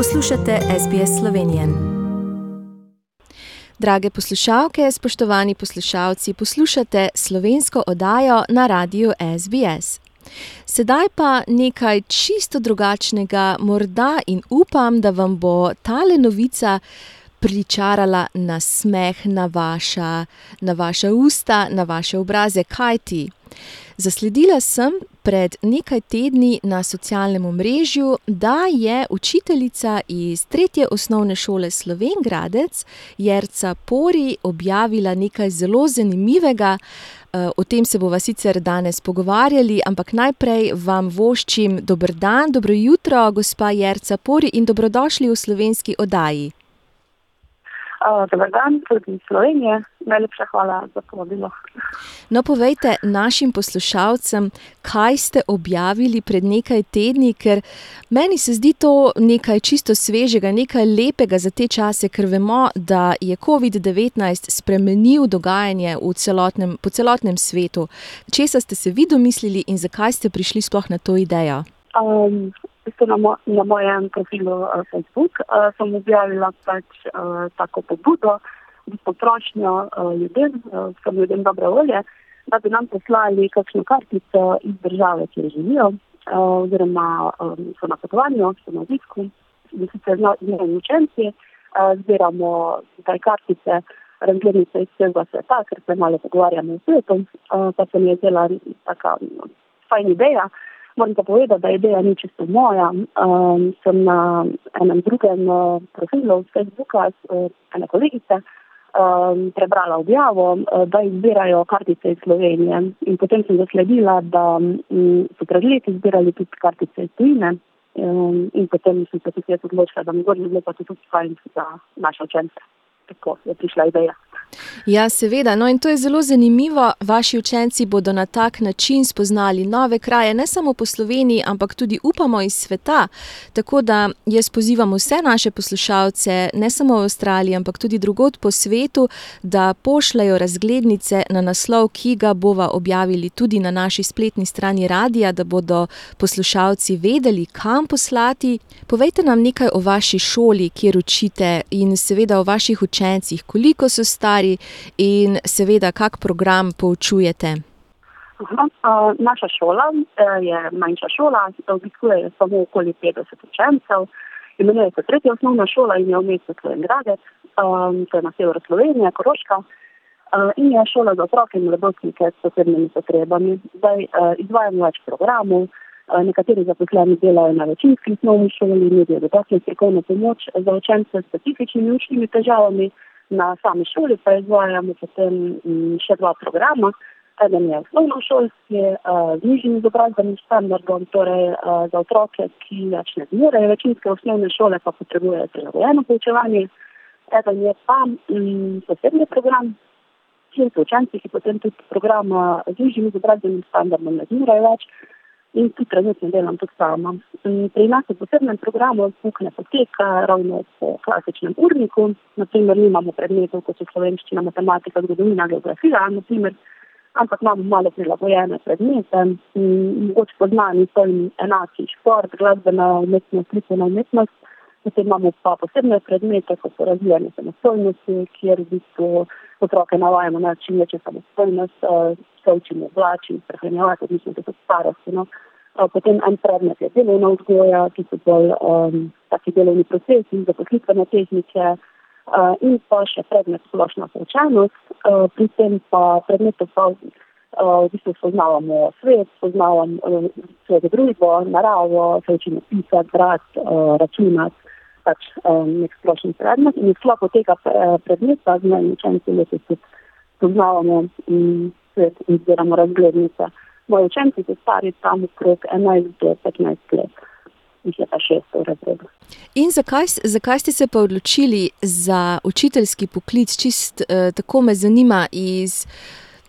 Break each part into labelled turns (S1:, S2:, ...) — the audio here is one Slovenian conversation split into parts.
S1: Poslušate SBS Slovenijo. Drage poslušalke, spoštovani poslušalci, poslušate slovensko oddajo na radiju SBS. Sedaj pa nekaj čisto drugačnega, morda in upam, da vam bo tale novica pričarala na smeh na vaša, na vaša usta, na vaše obraze, kaj ti. Zasledila sem pred nekaj tedni na socialnem omrežju, da je učiteljica iz tretje osnovne šole Slovengradec, Jerca Pori, objavila nekaj zelo zanimivega. O tem se bova sicer danes pogovarjali, ampak najprej vam voščim dober dan, dobro jutro, gospa Jerca Pori, in dobrodošli v slovenski oddaji.
S2: Dober dan, tudi iz Slovenije. Najlepša hvala za povabilo.
S1: No, povejte našim poslušalcem, kaj ste objavili pred nekaj tedni, ker meni se zdi to nekaj čisto svežega, nekaj lepega za te čase, ker vemo, da je COVID-19 spremenil dogajanje celotnem, po celotnem svetu. Česa ste se vi domislili in zakaj ste prišli sploh na to idejo?
S2: Um, na, mo na mojem profilu uh, Facebook uh, sem objavila pač uh, tako pobudo, potrošnjo uh, ljudem, uh, sem ljudem dobre volje, da bi nam poslali kakšno kartico iz države, kjer živijo, uh, oziroma um, so na potovanju, so na obisku, in sicer z novimi učenci, uh, zbiramo taj kartice. Razglednice iz vsega sveta, ker se malo pogovarjamo s svetom, uh, pa se mi je zdela taka fajna ideja, uh, Moram pa povedati, da ideja ni čisto moja. Um, sem na enem drugem uh, profilu Facebooka, uh, ena kolegica, um, prebrala objavo, uh, da izbirajo kartice iz Slovenije. In potem sem zasledila, da um, so pred leti izbirali tudi kartice iz Tujine. Um, in potem sem se tudi jaz odločila, da mi bo bilo pa tudi fajn za naše učence. Tako je prišla ideja.
S1: Ja, seveda. No, in to je zelo zanimivo. Vaši učenci bodo na tak način spoznali nove kraje, ne samo po Sloveniji, ampak tudi upamo iz sveta. Tako da jaz pozivam vse naše poslušalce, ne samo v Avstraliji, ampak tudi drugod po svetu, da pošljajo razglednice na naslov, ki ga bova objavili tudi na naši spletni strani radia, da bodo poslušalci vedeli, kam poslati. Povejte nam nekaj o vaši šoli, kjer učite, in seveda o vaših učencih, koliko so stari stvari in seveda, kak program poučujete?
S2: Aha, uh, naša šola uh, je manjša šola, obiskuje samo okoli 50 učencev. Imenuje se tretja osnovna šola in je v mestu Slovengradec, um, to je na severu Slovenije, Koroška. Uh, in je šola za otroke in mladostnike s posebnimi potrebami. Zdaj uh, izvajamo več programov, uh, nekateri zaposleni delajo na večinski osnovni šoli, nudijo dodatno strokovno pomoč za učence s specifičnimi učnimi težavami na sami šoli pa izvajamo potem mm, še dva programa. Eden je osnovnošolski z nižjim izobrazbenim standardom, torej za otroke, ki več ne zmorejo večinske osnovne šole, pa potrebujejo prilagojeno poučevanje. Eden je pa mm, posebni program, kjer so učenci, ki potem tudi program z nižjim izobrazbenim standardom ne zmorejo več in tu trenutno delam tudi sama. Pri nas v posebnem programu SUK ne poteka ravno po klasičnem urniku, naprimer nimamo predmetov, kot so slovenščina, matematika, zgodovina, geografija, naprimer, ampak imamo malo prilagojene predmete, mogoče poznani so enaki šport, glasbena umetnost, likovna umetnost, potem imamo pa posebne predmete, kot so razvijanje samostojnosti, kjer v bistvu otroke navajamo na čim večjo samostojnost, uh, se učimo oblačiti, prehranjevati, odvisno od starosti. No. Uh, potem en predmet je delovna vzgoja, ki so bolj um, taki delovni procesi, zaposlitvene tehnike uh, in pa še predmet splošna poučenost. Uh, pri tem pa predmetu pa uh, v bistvu spoznavamo svet, spoznavamo uh, svojo družbo, naravo, se učimo pisati, brati, uh, računati pač um, nek splošni predmet in v sklopu tega eh, predmeta z mojimi učenci letos tudi poznavamo mm, svet in zbiramo razglednice. Moji učenci so stari tam okrog 11 do 15 let.
S1: In zakaj, zakaj ste se pa odločili za učiteljski poklic? Čist eh, tako me zanima iz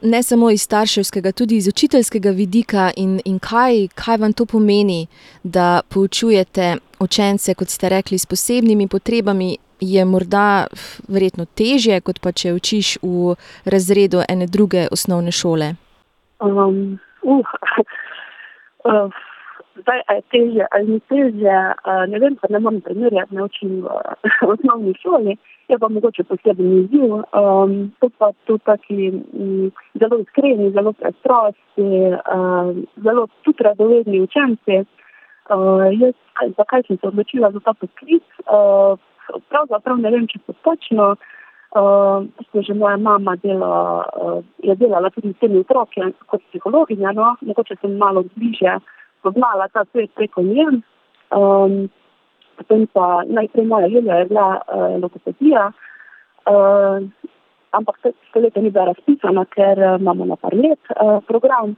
S1: ne samo iz starševskega, tudi iz učiteljskega vidika in, in kaj, kaj vam to pomeni, da poučujete učence, kot ste rekli, s posebnimi potrebami, je morda verjetno težje, kot pa če učiš v razredu ene druge osnovne šole.
S2: Um, uh, uh, Zdaj, je težje ali ni težje, ne vem, pa ne morem primerjati, ne učim v, v osnovni šoli, je pa mogoče poseben izziv. Um, to pa tu taki zelo iskreni, zelo preprosti, um, zelo tudi radovedni učenci. Uh, jaz, zakaj sem se odločila za ta poklic? Uh, pravzaprav ne vem, če so točno. Uh, že moja mama dela, uh, je delala tudi s temi otroki kot psihologinja, no, mogoče sem malo bližje spoznala ta svet preko nje. Um, potem pa najprej moja želja je bila uh, logopedija, uh, ampak se leta ni bila razpisana, ker uh, imamo na par let uh, program.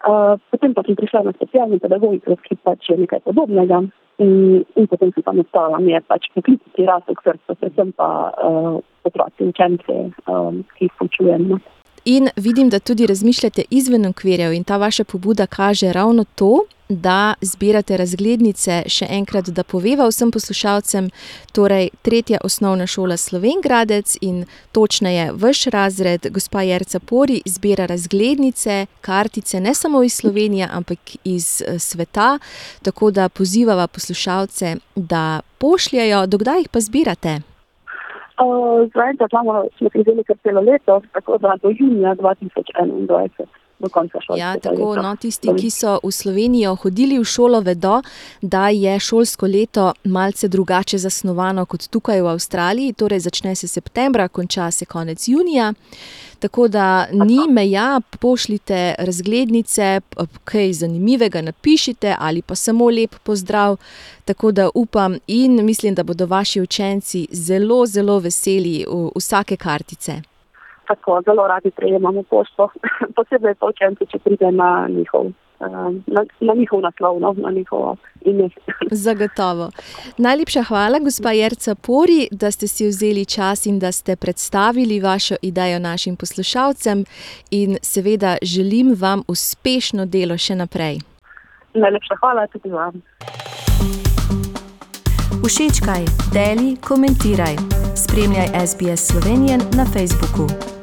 S2: Uh, potem pa sem prišla na specialni pedagogiko, ki pač je nekaj podobnega. In, in potem sem pa nastala, mi je pač poklicati razlog srca, predvsem pa uh, otroci, učenci, um, ki jih poučujem. No.
S1: In vidim, da tudi razmišljate izven okvirjev, in ta vaša pobuda kaže ravno to, da zbirate razglednice. Še enkrat, da poveva vsem poslušalcem, torej tretja osnovna šola Slovengradec in točneje vaš razred, gospa Jerca Pori, zbira razglednice, kartice ne samo iz Slovenije, ampak iz eh, sveta. Tako da pozivava poslušalce, da pošljajo, dokdaj jih pa zbirate.
S2: Zdaj, da imamo, smo prideli kar celo leto, tako da do junija 2021.
S1: Ja, tako, no, tisti, ki so v Slovenijo hodili v šolo, vedo, da je šolsko leto malce drugače zasnovano kot tukaj v Avstraliji. Torej, začne se septembra, konča se konec junija. Tako da ni meja, pošljite razglednice, kaj zanimivega napišite ali pa samo lep pozdrav. Tako da upam in mislim, da bodo vaši učenci zelo, zelo veseli vsake kartice.
S2: Tako zelo radi prejemamo pošto, posebej pa učenci, če pride na njihov na, na njihov naslov, no, na njihovo ime.
S1: Zagotovo. Najlepša hvala, gospa Jerca Pori, da ste si vzeli čas in da ste predstavili vašo idejo našim poslušalcem. In seveda želim vam uspešno delo še naprej.
S2: Najlepša hvala tudi vam.
S1: Všečkaj, deli, komentiraj. Spremljaj SBS Slovenijo na Facebooku.